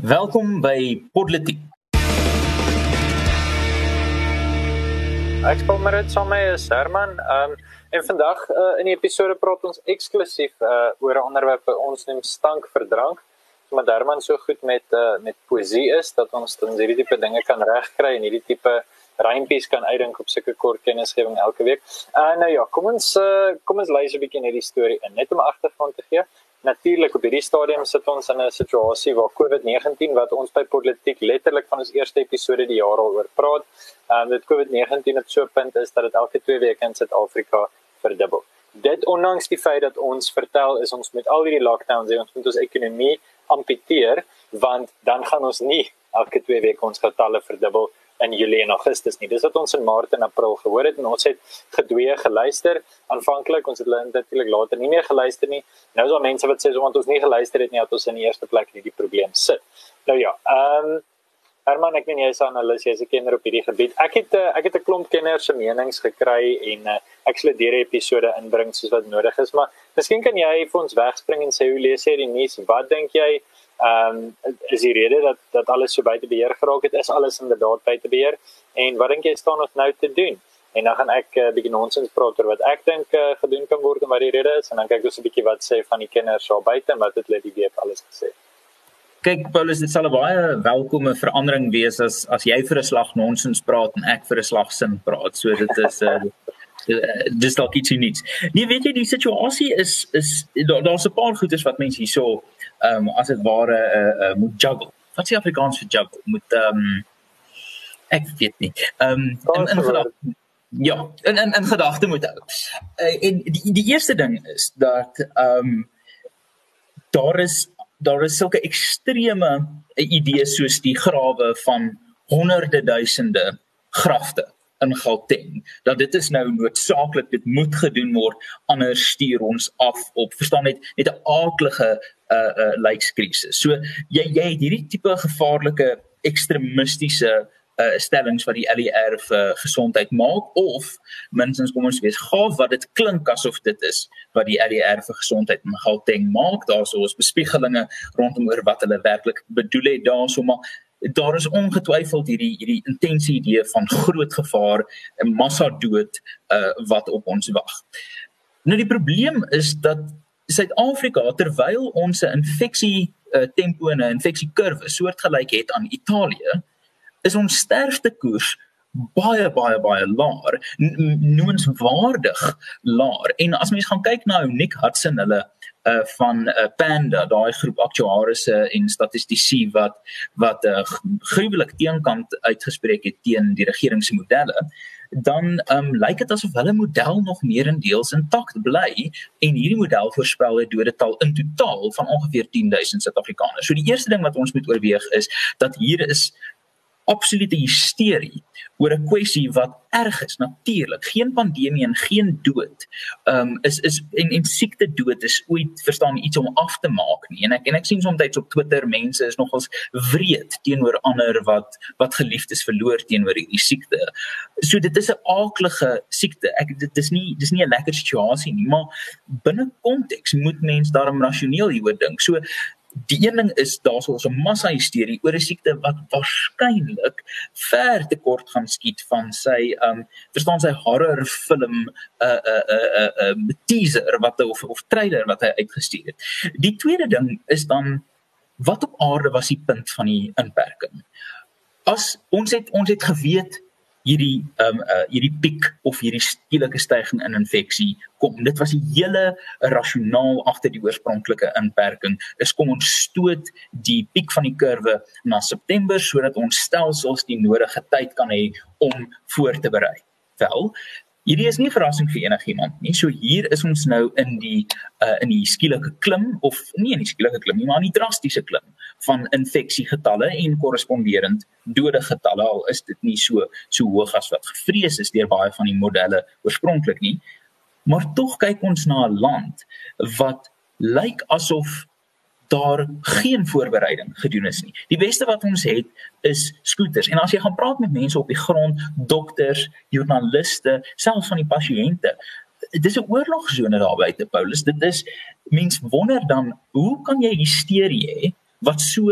Welkom by Politiek. Ek kom maar net saam met Herman. Ehm um, en vandag uh, in die episode praat ons eksklusief uh, oor 'n onderwerp wat ons noem stank vir drank. Maar Herman so goed met uh, met poesie is dat ons dan hierdie tipe dinge kan regkry en hierdie tipe rympies kan uitdink op sulke kort kennisgewing elke week. Uh nou ja, kom ons uh, kom ons lees 'n bietjie net die storie in net om agtergrond te gee. Natuurlik op hierdie stadium sit ons in 'n situasie waar COVID-19 wat ons by politiek letterlik van ons eerste episode die jaar al oor praat. Ehm um, dit COVID-19 het so 'n punt is dat dit elke 2 weke in Suid-Afrika verdubbel. Dit ondanks die feit dat ons vertel is ons met al hierdie lockdowns en ons moet ons ekonomie amputeer want dan gaan ons nie elke 2 weke ons getalle verdubbel in Julie en Augustus nie. Dis wat ons in Maart en April gehoor het en ons het gedwee geluister. Aanvanklik ons het hulle natuurlik later nie meer geluister nie. Nou is daar mense wat sê omdat ons nie geluister het nie, dat ons in die eerste plek nie die probleem sit. Nou ja, ehm um, Herman, ek weet jy is analis, jy's 'n kenner op hierdie gebied. Ek het uh, ek het 'n klomp kenners se menings gekry en uh, ek sal dit hierdie episode inbring soos wat nodig is, maar miskien kan jy vir ons wegspring en sê hoe lees jy die nuus? Wat dink jy ehm um, is die rede dat dat alles so buite beheer geraak het is alles inderdaad buite beheer. En wat dink jy staan ons nou te doen? En dan gaan ek 'n uh, bietjie nonsens praat oor wat ek dink uh, gedoen kan word en wat die rede is. En dan kyk ons 'n bietjie wat sê van die kinders daar buite wat het hulle die week alles gesê. Kyk Paulus dit sal 'n baie welkome verandering wees as as jy vir 'n slag nonsens praat en ek vir 'n slag sin praat. So dit is uh, dis dalk iets unieks. Nee, weet jy die situasie is is daar's 'n paar goedes wat mense hierso ehm um, as dit ware 'n uh, uh, moet juggle. Wat sê Afrikaans vir juggle? Moet ehm um, ek weet nie. Ehm um, in in gedagte ja, in in in gedagte moet hou. Uh, en die die eerste ding is dat ehm um, daar is daar is sulke ekstreme idees soos die grawe van honderde duisende grafte in Gauteng dat dit is nou noodsaaklik dit moet gedoen word anders stuur ons af op verstaan net net 'n aaklige uh uh lykskrisis. So jy jy het hierdie tipe gevaarlike ekstremistiese uh stellings wat die LER vir gesondheid maak of minstens kom ons wees gaaf wat dit klink asof dit is wat die LER vir gesondheid in Gauteng maak. Daar's ons bespiegelinge rondom oor wat hulle werklik bedoel het daarso maar daar is ongetwyfeld hierdie hierdie intensie idee van groot gevaar en massa dood uh, wat op ons wag. Nou die probleem is dat Suid-Afrika terwyl ons 'n infeksie uh, tempo en 'n infeksiekurwe soortgelyk het aan Italië, is ons sterftekoers baie baie baie laer, noemenswaardig laer. En as mens gaan kyk na Unique Hudson hulle uh van uh, Panda, daai groep aktuarisse en statistici wat wat uh, gruwelik teenkant uitgespreek het teen die regering se modelle, dan um lyk dit asof hulle model nog meerendeels intact bly en hierdie model voorspel 'n dodetal in totaal van ongeveer 10000 Suid-Afrikaners. So die eerste ding wat ons moet oorweeg is dat hier is absolute hysterie oor 'n kwessie wat erg is natuurlik geen pandemie en geen dood um, is is en en siekte dood is ooit verstaan iets om af te maak nie. En ek en ek sien soms op Twitter mense is nogals wreed teenoor ander wat wat geliefdes verloor teenoor hierdie siekte. So dit is 'n aaklige siekte. Ek dit is nie dis nie 'n lekker situasie nie maar binne konteks moet mens daarom rasioneel hieroor dink. So Die een ding is daar sou 'n massa hysterie oor 'n siekte wat waarskynlik ver te kort gaan skiet van sy um verstaan sy horror film 'n 'n 'n 'n 'n teaser wat of of trailer wat hy uitgestuur het. Die tweede ding is dan wat op aarde was die punt van die inperking? As ons het ons het geweet hierdie ehm um, uh, hierdie piek of hierdie skielike stygings in infeksie kom. Dit was die hele rasionaal agter die oorspronklike inperking. Is kom ons stoot die piek van die kurwe na September sodat ons stelsels die nodige tyd kan hê om voor te berei. Wel, Hierdie is nie verrassing vir enigiemand nie. So hier is ons nou in die uh in die skielike klim of nie in die skielike klim nie, maar in die drastiese klim van infeksiegetalle en korresponderend dode getalle. Al is dit nie so so hoog as wat gevrees is deur baie van die modelle oorspronklik nie. Maar tog kyk ons na 'n land wat lyk asof daar geen voorbereiding gedoen is nie. Die beste wat ons het is skooters. En as jy gaan praat met mense op die grond, dokters, joernaliste, selfs van die pasiënte, dis 'n oorlogsone daar buite, Paulus. Dit is mens wonder dan hoe kan jy hysterie hê wat so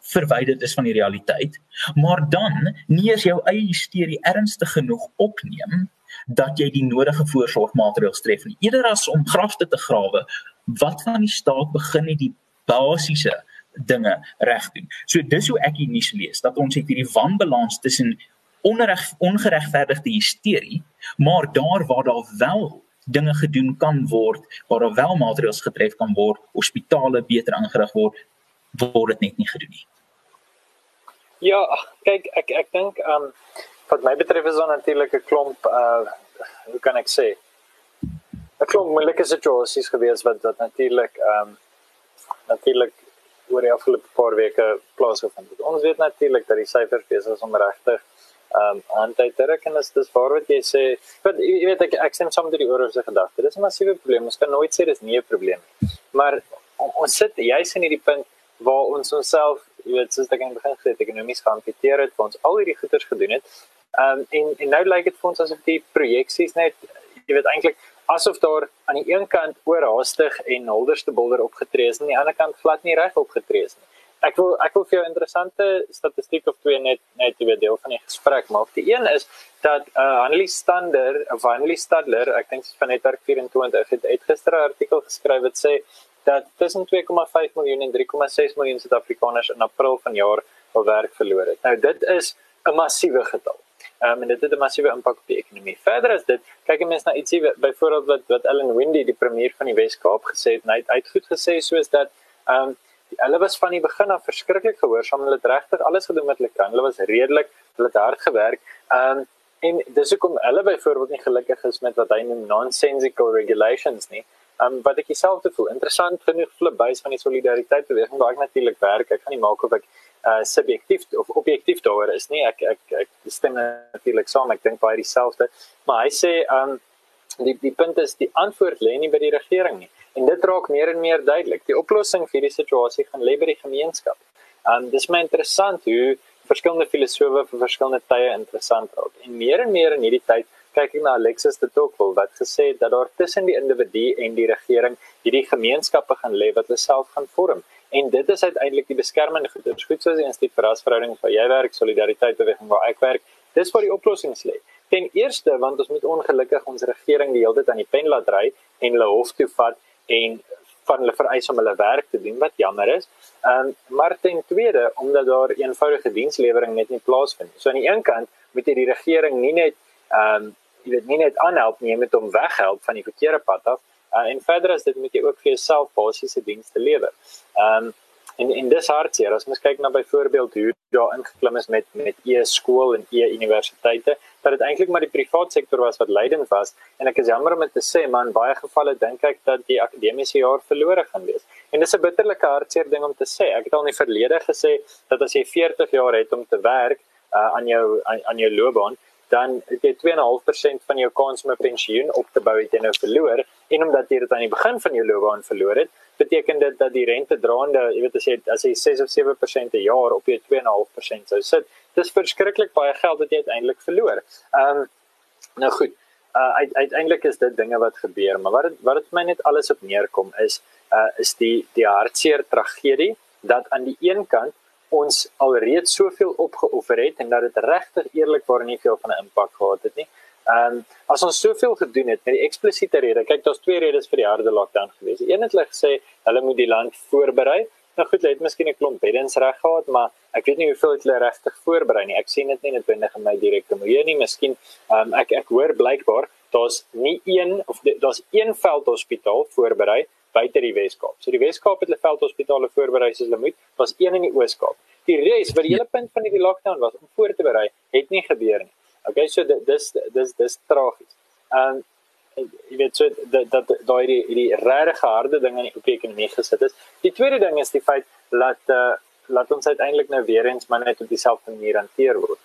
verwyderd is van die realiteit, maar dan nie eens jou eie hysterie ernstig genoeg opneem dat jy die nodige voorsorgmaatreëls tref nie. Eerder as om grafte te grawe, wat van die staat begin nie die basiese dinge reg doen. So dis hoe ek hier nuus lees dat ons het hierdie wanbalans tussen onreg ongeregverdigde hysterie, maar daar waar daar wel dinge gedoen kan word, waar daar wel maatreëls getref kan word, hospitale beter aangerig word, word dit net nie gedoen nie. Ja, kyk ek ek dink ehm um, wat my betref is dan natuurlik 'n klomp uh hoe kan ek sê 'n klomp moeilike situasies gewees wat wat natuurlik ehm um, natuurlik oor die afgelope paar weke plaasgevind het. Ons weet natuurlik dat die syfers besig om regtig ehm um, aan te trek en as dis waar wat jy sê, want jy weet ek ek sien soms die oorse gedagte. Dis 'n massiewe probleem. Ons kan nooit sê dis nie 'n probleem nie. Maar ons sit juis in hierdie punt waar ons onsself, jy weet, soos ek in die begin gesê het, ekonomies geamputeer het, ons al hierdie goeders gedoen het. Ehm um, en en nou lyk dit vir ons asof die projeksies net jy weet eintlik asof daar aan die een kant oorhaastig en holderste bolder opgetree is en aan die ander kant glad nie reg opgetree is nie. Ek wil ek wil vir jou interessante statistiek of twee net net jy weet deel van die gesprek maak. Die een is dat uh eh, Annelie Stander, of Annelie Stadler, ek dink van Netwerk 24 het uitgister 'n artikel geskryf wat sê dat tussen 2,5 miljoen en 3,6 miljoen Suid-Afrikaners in April vanjaar hul werk verloor het. Nou dit is 'n massiewe getal. Um, en dit het 'n massiewe impak op die ekonomie. Verder as dit, kyk 'n mens na ietsie byvoorbeeld wat wat Ellen Windy, die premier van die Wes-Kaap gesê het, hy het uitgoed gesê soos dat ehm um, hulle was van die begin af verskriklik gehoorsaam. Hulle het regtig alles gedoen wat hulle kan. Hulle was redelik, hulle het hard gewerk. Um, en dis hoekom hulle byvoorbeeld nie gelukkig is met wat hy noem nonsensical regulations nie. Um, wat ek self te voel interessant genoeg flip base van die solidariteit beweging waar ek natuurlik werk. Ek kan nie maak of ek uh subjektief of objektief daaroor is nie. Ek ek ek stem natuurlik saam. Ek dink baie dieselfde. Maar hy sê um die die punt is die antwoord lê nie by die regering nie. En dit raak meer en meer duidelik. Die oplossing vir die situasie gaan lê by die gemeenskap. Um dis my interessant hoe verskillende filosofe vir verskillende tye interessant raak. En meer en meer in hierdie tyd kyk ek na Alexis de Tocqueville wat gesê het dat daar tussen die individu en die regering hierdie gemeenskappe gaan lê wat hulle self gaan vorm. En dit is uiteindelik die beskermende goeders. Goed soos die instituut vir rasverhouding waar jy werk, solidariteit beweging waar ek werk. Dis waar die oplossings lê. Ten eerste want ons moet ongelukkig ons regering die hele tyd aan die pen laat ry en hulle hof toe vat en van hulle vereis om hulle werk te doen wat jammer is. Ehm um, maar ten tweede omdat daar eenvoudige dienslewering net nie plaasvind nie. So aan die een kant moet jy die regering nie net ehm um, jy weet nie net aanhelp nie met om weghelp van die verkeerde pad af Uh, en verder as dit moet jy ook vir jouself basiese dienste lewer. Ehm um, en en dis hartseer as mens kyk na byvoorbeeld hoe daar ingeklim is met met e-skool en e-universiteite dat dit eintlik maar die privaat sektor was wat leidend was en ek is jammer om dit te sê maar in baie gevalle dink ek dat die akademiese jaar verlore gaan wees. En dis 'n bitterlike hartseer ding om te sê. Ek het al in die verlede gesê dat as jy 40 jaar het om te werk uh, aan jou aan, aan jou loopbaan dan het jy 2.5% van jou kans om 'n pensioen op te bou het jy nou verloor en omdat jy dit aan die begin van jou loopbaan verloor het, beteken dit dat die rente draande, jy weet as jy as jy 6 of 7% per jaar op jou 2.5% sou sit, dis verskriklik baie geld wat jy uiteindelik verloor. Ehm um, nou goed, uh, uiteindelik is dit dinge wat gebeur, maar wat het, wat dit my net alles op neerkom is uh is die die hartseer tragedie dat aan die een kant ons alreeds soveel opgeoffer het en dat dit regtig eerlikwaar nie veel van 'n impak gehad het nie. Ehm um, as ons soveel gedoen het met die eksplisiete rede, kyk daar's twee redes vir die harde lockdown gewees. Een het hulle gesê hulle moet die land voorberei. Nou goed, hulle het miskien 'n klomp beddens reg gehad, maar ek weet nie hoeveel het hulle regtig voorberei nie. Ek sien dit nie noodwendig in my direkte milieu nie. Miskien ehm um, ek ek hoor blykbaar daar's nie een of daar's een veldhospitaal voorberei buite die Weskaap. So die Weskaap het hulle veldhospitale voorberei soos hulle moet. Was een in die Ooskaap. Die res wat die hele punt van die lockdown was om voor te berei, het nie gebeur nie. Okay, so dis dis dis tragies. Um jy weet so dat dat daai die die regte harde dinge in die ekonomie gesit is. Die tweede ding is die feit dat uh laat ons uiteindelik nou weer eens maar net op dieselfde manier hanteer word.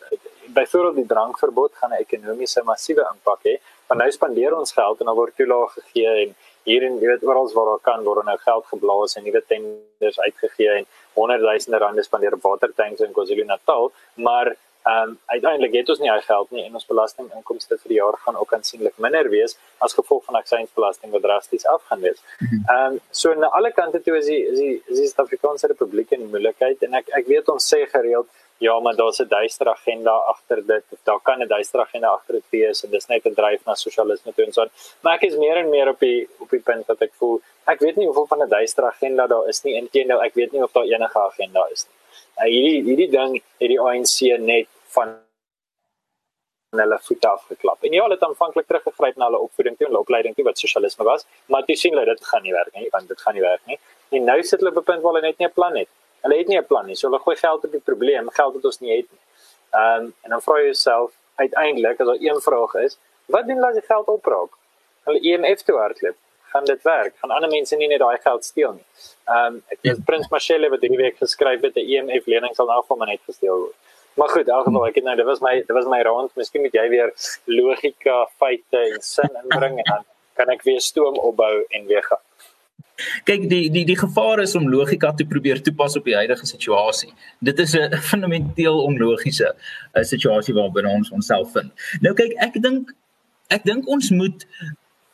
Byvoorbeeld die drankverbod gaan 'n ekonomiese massiewe impak hê. Want nou spandeer ons geld en dan word toelaag gegee en hier en jy weet oral waar daar kan word nou geld geblaas en nuwe tenders uitgegee en honderdduisende rande spandeer op watertanks in KwaZulu-Natal, maar Ehm um, uiteindelik het ons nie hy geld nie en ons belastinginkomste vir die jaar gaan ook aansienlik minder wees as gevolg van aksiesbelasting wat drasties af gaan wees. Mhm. Ehm um, so na alle kante toe is die is die is die Suid-Afrikaanse Republiek in moeilikheid en ek ek weet ons sê gereeld ja, maar daar's 'n duister agenda agter dit daar kan 'n duister agenda agter dit wees en dis net 'n dryf na sosialisme toe en so. Maar ek is meer en meer op die op die punt dat ek voel ek weet nie hoeveel van 'n duister agenda daar is nie. Inteendeel, ek weet nie of daar enige agenda is nie. Uh, hierdie hierdie ding het die ANC net van hulle voet afgeklap. En ja, hulle het aanvanklik teruggegryp na hulle opvoeding toe en opleiding toe wat sosialisme was, maar toe sien hulle dit gaan nie werk nie, want dit gaan nie werk nie. En nou sit hulle op 'n punt waar hulle net nie 'n plan het. Hulle het nie 'n plan nie. So hulle gooi geld op die probleem, geld wat ons nie het nie. Ehm um, en dan vra jy jouself uiteindelik as daar een vraag is, wat doen as die geld opraak? Hulle EMF toe hardloop. Gaan dit werk? Gaan ander mense nie net daai geld steel nie? Ehm um, ek het ja. Prins Machelle wat hierdie week geskryf het 'n EMF lening sal nou van net gesteel word. Maar goed, in elk geval ek het nou dit was my dit was my rond. Miskien moet jy weer logika, feite en sin inbring en dan kan ek weer stoom opbou en weer gaan. Kyk die die die gevaar is om logika te probeer toepas op die huidige situasie. Dit is 'n fundamenteel onlogiese eh, situasie waarbinne ons onsself vind. Nou kyk, ek dink ek dink ons moet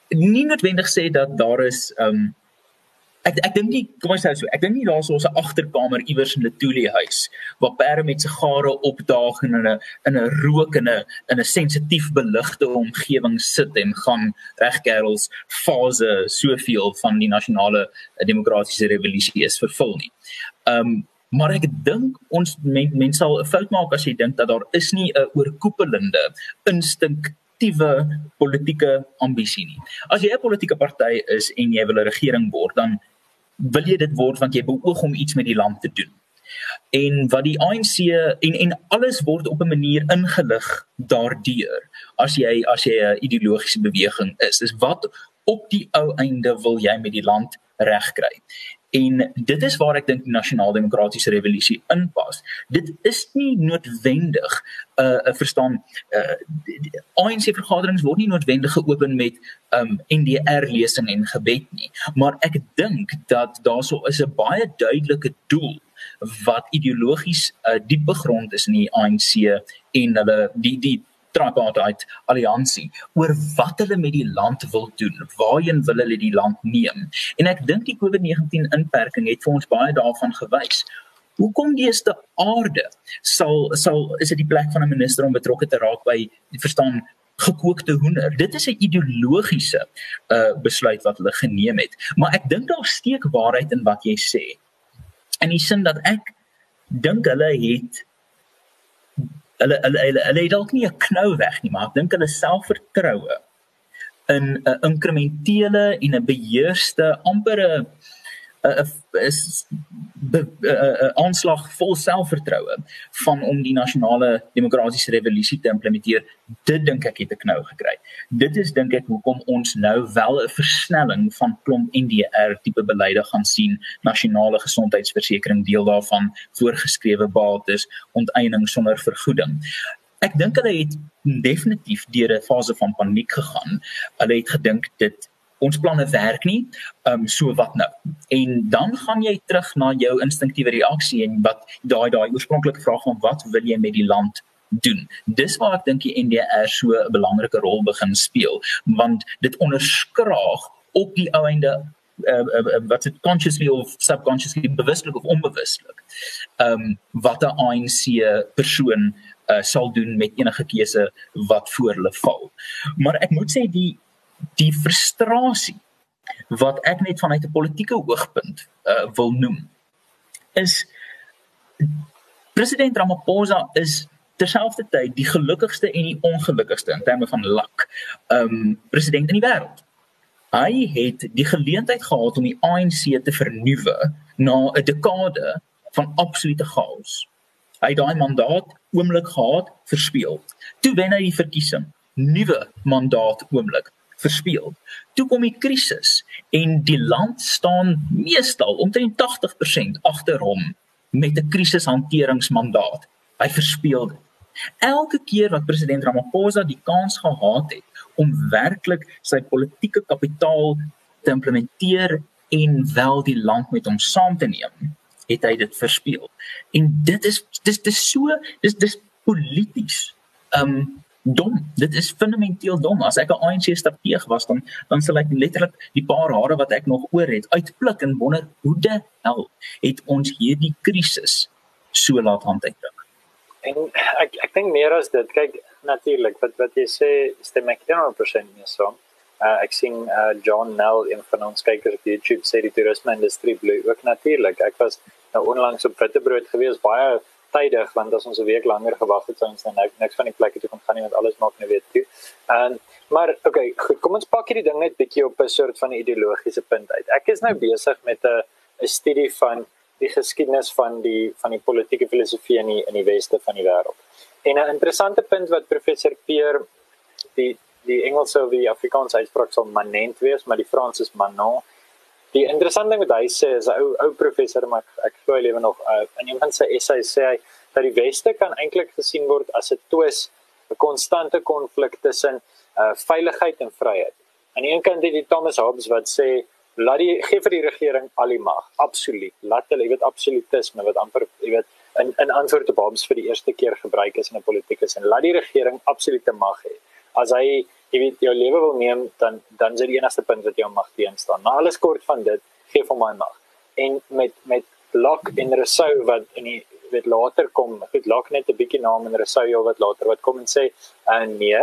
nie noodwendig sê dat daar is um ek ek dink nie kom ons sê so ek dink nie daar is 'n agterkamer iewers in Letuli huis waar perde met sigare opdaag in 'n in 'n rook en 'n in 'n sensitief beligte omgewing sit en gaan regkerels fase soveel van die nasionale eh, demokratiese revolusie is vervul nie. Um maar ek dink ons men, mense sal 'n fout maak as jy dink dat daar is nie 'n oorkoepelende instink aktiewe politieke ambisie nie. As jy 'n politieke party is en jy wil 'n regering word, dan wil jy dit word want jy beoog om iets met die land te doen. En wat die ANC en en alles word op 'n manier ingelig daardeur as jy as jy 'n ideologiese beweging is. Is wat op die ou einde wil jy met die land regkry? En dit is waar ek dink die nasionaal demokratiese revolusie inpas. Dit is nie noodwendig 'n uh, 'n uh, verstaan uh, ANC vergaderings word nie noodwendig geopen met um NDR lesing en gebed nie, maar ek dink dat daarso is 'n baie duidelike doel wat ideologies uh, diep begrond is in die ANC en hulle die die tripartite alliansie oor wat hulle met die land wil doen, waarheen wil hulle die land neem. En ek dink die COVID-19 inperking het vir ons baie daarvan gewys. Hoekom die eerste aarde sal sal is dit die plek van 'n minister om betrokke te raak by verstaan gekookte hoender. Dit is 'n ideologiese uh besluit wat hulle geneem het. Maar ek dink daar steek waarheid in wat jy sê. In die sin dat ek dink hulle het hulle hulle hulle, hulle het dalk nie 'n knou weg nie, maar ek dink hulle selfvertroue in 'n inkrementele en 'n beheerste amper 'n 'n is 'n aanslag vol selfvertroue van om die nasionale demokratiese revolusie te implementeer. Dit dink ek het 'n knou gekry. Dit is dink ek hoekom ons nou wel 'n versnelling van klomp NDR tipe beleide gaan sien. Nasionale gesondheidsversekering deel daarvan, voorgeskrewe bates, onteiening sonder vergoeding. Ek dink hulle het definitief deur 'n fase van paniek gegaan. Hulle het gedink dit ons planne werk nie. Ehm um, so wat nou? En dan gaan jy terug na jou instinktiewe reaksie en wat daai daai oorspronklike vraag van wat wil jy met die land doen. Dis waar ek dink die NDR so 'n belangrike rol begin speel, want dit onderskraag op die einde uh, uh, wat dit consciously of subconsciously bewuslik of onbewuslik. Ehm um, wat 'n ANC persoon uh, sal doen met enige keuse wat voor hulle val. Maar ek moet sê die die frustrasie wat ek net vanuit 'n politieke hoogpunt uh, wil noem is president Ramaphosa is terselfdertyd die gelukkigste en die ongelukkigste in terme van luck um president in die wêreld. Hy het die geleentheid gehad om die ANC te vernuwe na 'n dekade van absolute chaos. Hy het daai mandaat oomblik gehad verspeel. Toe wen hy die verkiesing, nuwe mandaat oomblik verspeel. Toe kom die krisis en die land staan meestal omtrent 80% agter hom met 'n krisishanteringsmandaat. Hy verspeel dit. Elke keer wat president Ramaphosa die kans gehad het om werklik sy politieke kapitaal te implementeer en wel die land met hom saam te neem, het hy dit verspeel. En dit is dis dis so dis dis polities um dom. Dit is fundamenteel dom. As ek 'n ANC strateeg was dan dan sal ek letterlik die paar hare wat ek nog oor het uitpluk en wonder hoe de hel het ons hierdie krisis so laat hanteer. En ek ek dink meer as dit, kyk natuurlik wat wat jy sê stem ek 100% mee saam. Uh, ek sien uh, John Nell in van ons kykers op YouTube sê die toerisme industrie bloei ook natuurlik. Ek was nou onlangs op Witbrood gewees baie tydig want as ons 'n week langer gewag het sou ons nou niks van die plekke toe kon gaan nie want alles maak nou weer toe. En maar okay, goed, kom ons pak hierdie ding net bietjie op 'n soort van ideologiese punt uit. Ek is nou besig met 'n 'n studie van die geskiedenis van die van die politieke filosofie in die in die weste van die wêreld. En 'n interessante punt wat professor Peer die die Engelse of die Afrikaanse uitspraak sal manent wees, maar die Frans is manon. Die interessante ding wat hy sê is 'n ou ou professor maar ek glo hy lewe nog uh, in een van sy essays sê hy dat die weste kan eintlik gesien word as 'n twis, 'n konstante konflik tussen uh, veiligheid en vryheid. Aan die een kant het jy Thomas Hobbes wat sê laat die gee vir die regering al die mag, absoluut. Laat hulle, jy weet absolutisme wat amper jy weet in in antwoord op Hobbes vir die eerste keer gebruik is in 'n politieke sin. Laat die regering absolute mag hê. As hy jy weet jou lewe wil neem dan dan is dit die enigste punt wat jou mag teenstaan. Maar alles kort van dit gee vir my mag. En met met Locke en Rousseau wat in die weet later kom, goed Locke net 'n bietjie naam en Rousseau wat later wat kom en sê en uh, nee,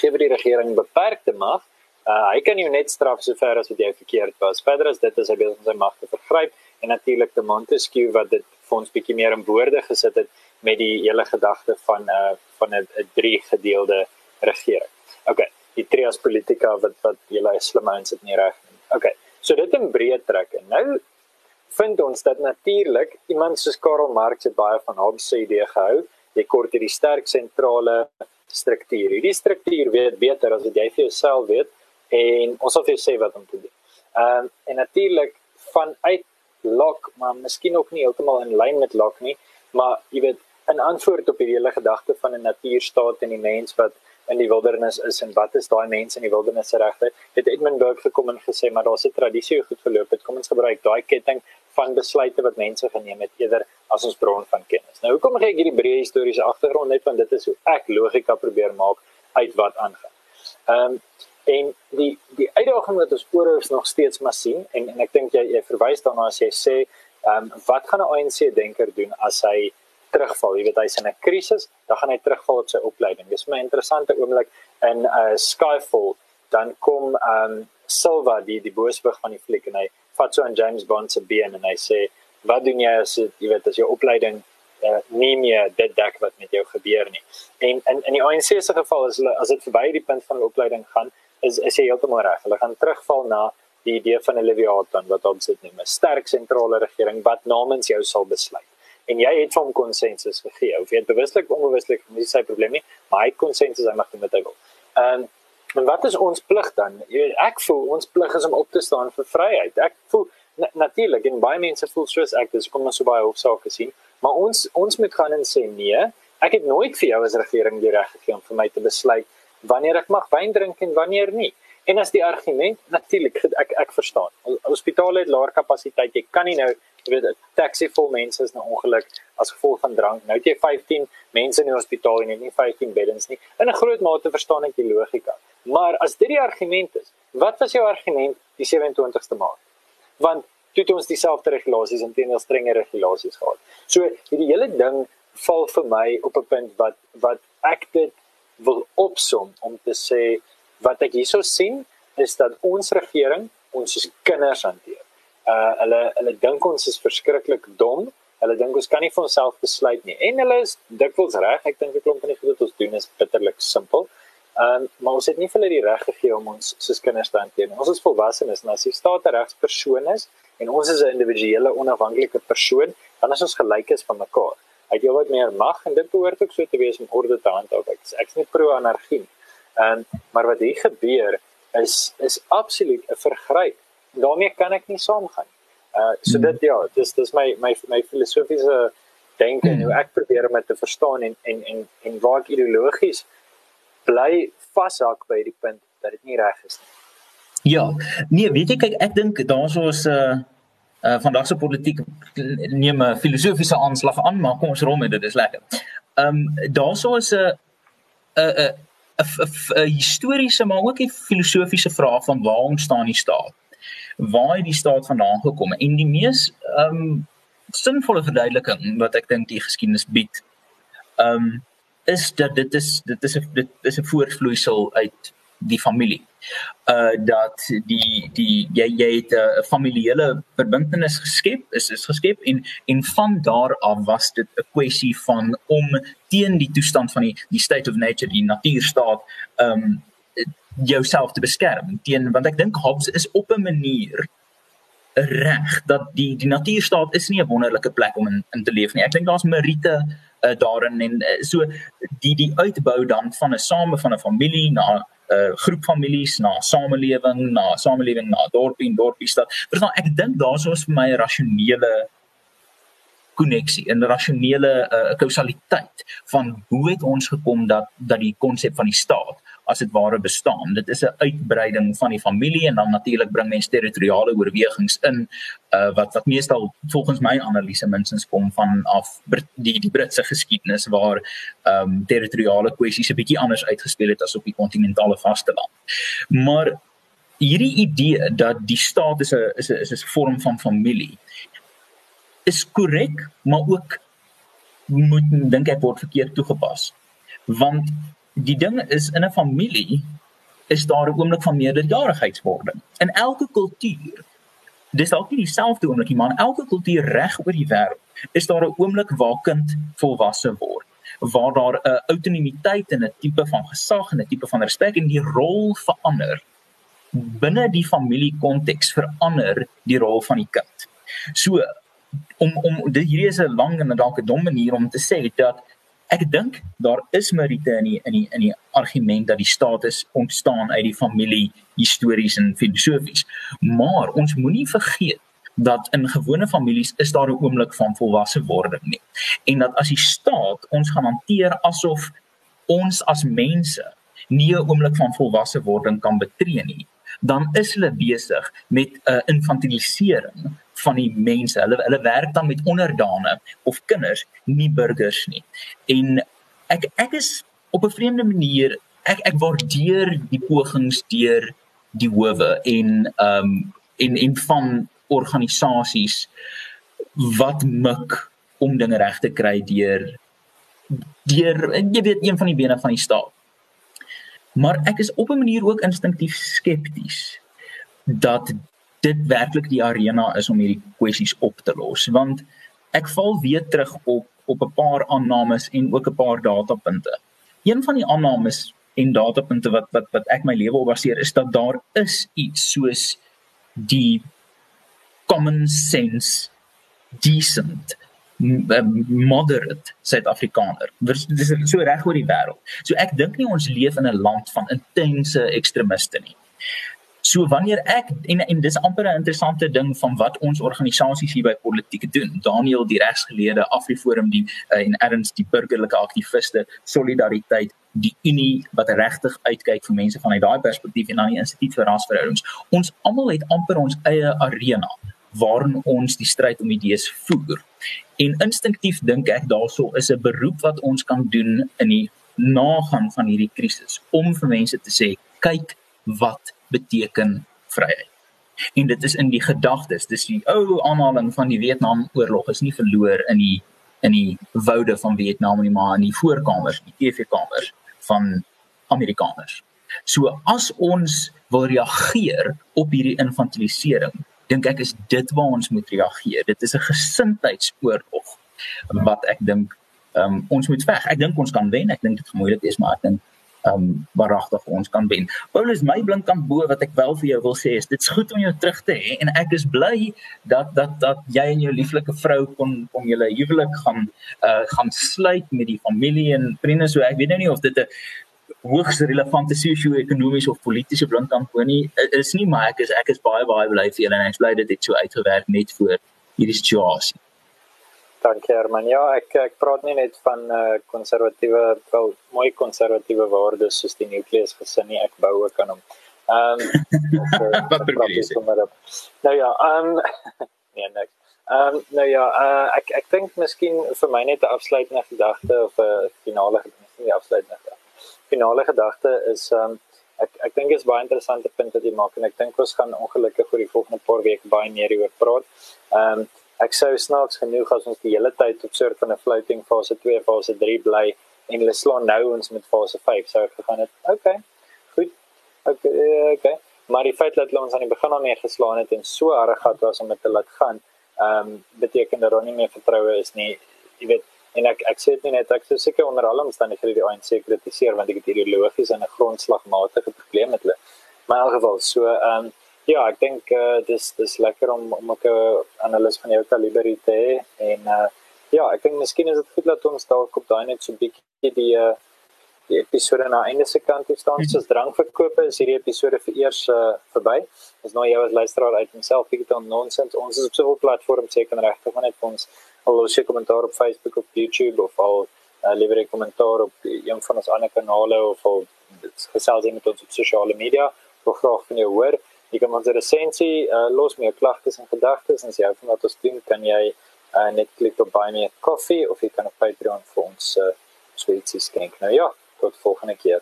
gee vir die regering beperkte mag. Uh, hy kan jou net straf sover as wat jy verkeerd was. Verder as dit is hy besig om sy mag te vergryp en natuurlik te Montesquieu wat dit vir ons bietjie meer in woorde gesit het met die hele gedagte van 'n uh, van 'n drie gedeelde regering. Okay, die trias politika wat wat julle slim ouens het nie reg nie. Okay. So dit in breë trek en nou vind ons dat natuurlik iemand soos Karl Marx het baie van Hobbes se idee gehou. Jy kort hierdie sterk sentrale struktuur. Hierdie struktuur weet beter as wat jy vir jouself weet en ons sal vir jou sê wat om te doen. Ehm um, en natuurlik vanuit Locke, maar miskien ook nie heeltemal in lyn met Locke nie, maar jy weet in antwoord op hierdie hele gedagte van 'n natuurstaat en die mens wat in die wildernis is en wat is daai mense in die wildernis se regte? Het Edmund Burke gekom en gesê maar daar's 'n tradisie hoe goed verloop het. Kom ons gebruik daai ketting van besluite wat mense geneem het eerder as ons bron van kennis. Nou hoekom gee ek hierdie breë historiese agtergrond net want dit is hoe ek logika probeer maak uit wat aangaan. Ehm um, en die die uitdaging wat ons oorhoofs nog steeds maar sien en en ek dink jy jy verwys daarna as jy sê ehm um, wat gaan 'n ANC denker doen as hy terugval. Jy weet hy's in 'n krisis, dan gaan hy terugval op sy opleiding. Dis my interessante oomblik in 'n uh, Skyfall. Dan kom um Silva die die booswig van die fliek en hy vat so aan James Bond se been en hy sê wat doen jy as jy weet as jou opleiding uh, nie meer dit dek wat met jou gebeur nie. En in in die ANC se geval is hulle as dit verby die punt van die opleiding gaan, is is hy heeltemal reg. Hulle gaan terugval na die idee van 'n Leviathan wat ons dit noem, 'n sterk sentrale regering wat namens jou sal besluit en jy het hom konsensus gegee. Of jy het bewuslik of onbewuslik, dis sy probleem nie, maar hy het konsensus hy mag doen wat hy wil. Ehm en wat is ons plig dan? Ek voel ons plig is om op te staan vir vryheid. Ek voel na, natuurlik en baie mense voel soos ek, dis kom ons so baie hofsaake sien, maar ons ons moet gaan en sê nee, ek het nooit vir jou as regering die reg gegee om vir my te besluit wanneer ek mag wyn drink en wanneer nie. En as die argument natuurlik ek ek verstaan. Hospitale het laer kapasiteit. Jy kan nie nou jy weet 'n taxi vol mense is nou ongeluk as gevolg van drank. Nou het jy 15 mense in die hospitaal en jy het nie 15 beddens nie. In 'n groot mate verstaan ek die logika. Maar as dit die argument is, wat was jou argument die 27ste Maart? Want toe het ons dieselfde regulasies en teenoor strenger regulasies gehad. So hierdie hele ding val vir my op 'n punt wat wat ek dit wil opsom om te sê wat ek hierso sien is dat ons regering ons soos kinders hanteer uh hulle hulle dink ons is verskriklik dom. Hulle dink ons kan nie vir onsself besluit nie. En hulle is dikwels reg. Ek dink 'n klomp van die goed wat ons doen is bitterlik simpel. Um maar ons het nie vir hulle die reg gegee om ons soos kinders te hanteer nie. Ons is volwassenes en as jy staat 'n regspersoon is en ons is 'n individuele onafhanklike persoon, dan is ons gelykes van mekaar. Hy het heelwat meer mag en dit behoort ook so te wees om orde te handhaaf. Ek ek's nie pro anargie. Um maar wat hier gebeur is is absoluut 'n vergryp daarmee kan ek nie saamgaan. Uh so hmm. dit ja, dis dis my my my filosofiese denke en hoe ek probeer om dit te verstaan en en en en waar ek ideologies bly vashak by die punt dat dit nie reg is nie. Ja. Nee, weet jy kyk ek dink daarso is 'n uh, uh vandag se politiek neem 'n filosofiese aanslag aan, maar kom ons rol met dit, dis lekker. ehm um, daarso is 'n 'n 'n historiese maar ook 'n filosofiese vraag van waar ontstaan die staat? Waar het die staat vandaan gekom? En die mees ehm um, sinvolle verduideliking wat ek dink die geskiedenis bied, ehm um, is dat dit is dit is 'n dit is 'n voortvloeisel uit die familie. Uh dat die die jy jy het 'n familiale verbintenis geskep, is is geskep en en van daar af was dit 'n kwessie van om teen die toestand van die die state of nature, die natuurstaat, um jouself te beskerm teen want ek dink Hobbes is op 'n manier reg dat die die natuurstaat is nie 'n wonderlike plek om in, in te leef nie. Ek dink daar's meriete uh, daarin en uh, so die die uitbou dan van 'n same van 'n familie na 'n uh, groep families na samelewing, na samelewing na dorpie en dorpie stad. Verstaan, ek dink daar's vir my 'n rasionele koneksie, 'n rasionele uh, kausaliteit van hoe het ons gekom dat dat die konsep van die staat as dit ware bestaan. Dit is 'n uitbreiding van die familie en dan natuurlik bring mense territoriale oorwegings in uh, wat wat meestal volgens my analise minstens kom van af die die Britse geskiedenis waar ehm um, territoriale kwessies 'n bietjie anders uitgespeel het as op die kontinentale vasteland. Maar hierdie idee dat die staat is 'n is 'n is 'n vorm van familie is korrek, maar ook moet dink ek word verkeerd toegepas. Want die ding is in 'n familie is daar 'n oomblik van meerderjarigheidswording. In elke kultuur dis dalk nie dieselfde oomblik nie, maar in elke kultuur reg oor die wêreld is daar 'n oomblik waar kind volwasse word waar daar 'n autonomiteit en 'n tipe van gesag en 'n tipe van respek en die rol verander binne die familie konteks verander die rol van die kind. So om om dit hierdie is 'n lang en dalk 'n dom manier om te sê dat ek dink daar is meriete in die in die in die argument dat die status ontstaan uit die familie histories en filosofies. Maar ons moenie vergeet dat in gewone families is daar 'n oomblik van volwasse wording nie. En dat as die staat ons gaan hanteer asof ons as mense nie 'n oomblik van volwasse wording kan betree nie, dan is hulle besig met 'n uh, infantilisering van die mense. Hulle hulle werk dan met onderdane of kinders, nie burgers nie. En ek ek is op 'n vreemde manier ek ek waardeer die pogings deur die howe en ehm um, en en van organisasies wat mik om dinge reg te kry deur deur jy weet een van die bene van die staat. Maar ek is op 'n manier ook instinktief skepties dat dit werklik die arena is om hierdie kwessies op te los want ek val weer terug op op 'n paar aannames en ook 'n paar datapunte. Een van die aannames en datapunte wat wat wat ek my lewe op baseer is dat daar is iets soos die common sense decent moderate Suid-Afrikaner. Dit is so reg oor die wêreld. So ek dink nie ons leef in 'n land van intense ekstremiste nie. So wanneer ek en en dis amper 'n interessante ding van wat ons organisasies hier by politiek doen. Daniel die regsgeleerde Afriforum die uh, en Ernst die burgerlike aktiviste solidariteit die unie wat regtig uitkyk vir mense vanuit daai perspektief en dan die instituut vir rasverhoudings. Ons almal het amper ons eie arena waarin ons die stryd om idees voer. En instinktief dink ek daaroor is 'n beroep wat ons kan doen in die nagaan van hierdie krisis om vir mense te sê kyk wat beteken vryheid. En dit is in die gedagtes, dis die ou aanhaling van die Vietnamoorlog is nie verloor in die in die woude van Vietnam nie, maar in die voorkamers, die TV-kamers van Amerikaners. So as ons wil reageer op hierdie infantilisering, dink ek is dit waar ons moet reageer. Dit is 'n gesindheidsoorlog wat ek dink um, ons moet veg. Ek dink ons kan wen. Ek dink dit gaan moeilik wees, maar ek dink um waaragtig ons kan wen. Paulus my blink aan bo wat ek wel vir jou wil sê is dit's goed om jou terug te hê en ek is bly dat dat dat jy en jou lieflike vrou kon kom julle huwelik gaan uh gaan sluit met die familie en vriende so ek weet nou nie of dit 'n hoogs relevante sosio-ekonomiese of politieke blink aan bo nie is nie maar ek is ek is baie baie bly vir julle en ek bly dit het so uitgewerk net vir hierdie situasie. Dankie Herman. Ja, ek ek praat nie net van uh, konservatiewe wel mooi konservatiewe waardes soos die nukleus gesin nie. Ek bou ook aan hom. Ehm um, wat bedoel jy? Nou ja, ehm um, nee, niks. Ehm um, nou ja, uh, ek ek dink miskien vir my net 'n afsluitende gedagte of 'n finale gedagte, nie afsluitende gedagte. Finale gedagte is ehm um, ek ek dink is baie interessante punt wat jy maak en ek dink ons gaan ongelukkig oor die volgende paar weke baie meer hieroor praat. Ehm um, ek sou snaaks genoeg as ons die hele tyd op soort van 'n floating fase 2 fase 3 bly en hulle slaan nou ons met fase 5 sou ek gegaan het. Okay. Goed. Okay, okay. Maar die feit dat ons aan die begin al mee geslaan het en so erg gehad was om dit te laat gaan, ehm um, beteken dat daar nie meer vertroue is nie. Jy weet, en ek ek sê dit net ek sou seker onder alle omstandighede die ANC kritiseer want ek het ideologies en 'n grondslagmatige probleem met hulle. Maar in elk geval, so ehm um, ja, ek dink uh, dis dis lekker om om 'n analis van jou kaliber te hê en uh, ja, ek dink miskien is dit goed dat ons dalk op daai net so bietjie die uh, die episode na einde se kant toe staan. Soos drankverkope is hierdie episode vir eers uh, verby. Ons nou jou as luisteraar uit homself bietjie on nonsense. Ons is op soveel platforms seker regtig maar net ons al los jy kommentaar op Facebook of YouTube of al uh, lewer 'n kommentaar op een van ons ander kanale of al gesels met ons op sosiale media. Ek graag van jou hoor. Jy kan ons resensie uh, los met jou klagtes en gedagtes en as jy van wat ons doen, kan jy uh, net klik op buy me a coffee of jy kan op Patreon vir ons uh, sweetsies skenk. Nou ja, tot volgende keer.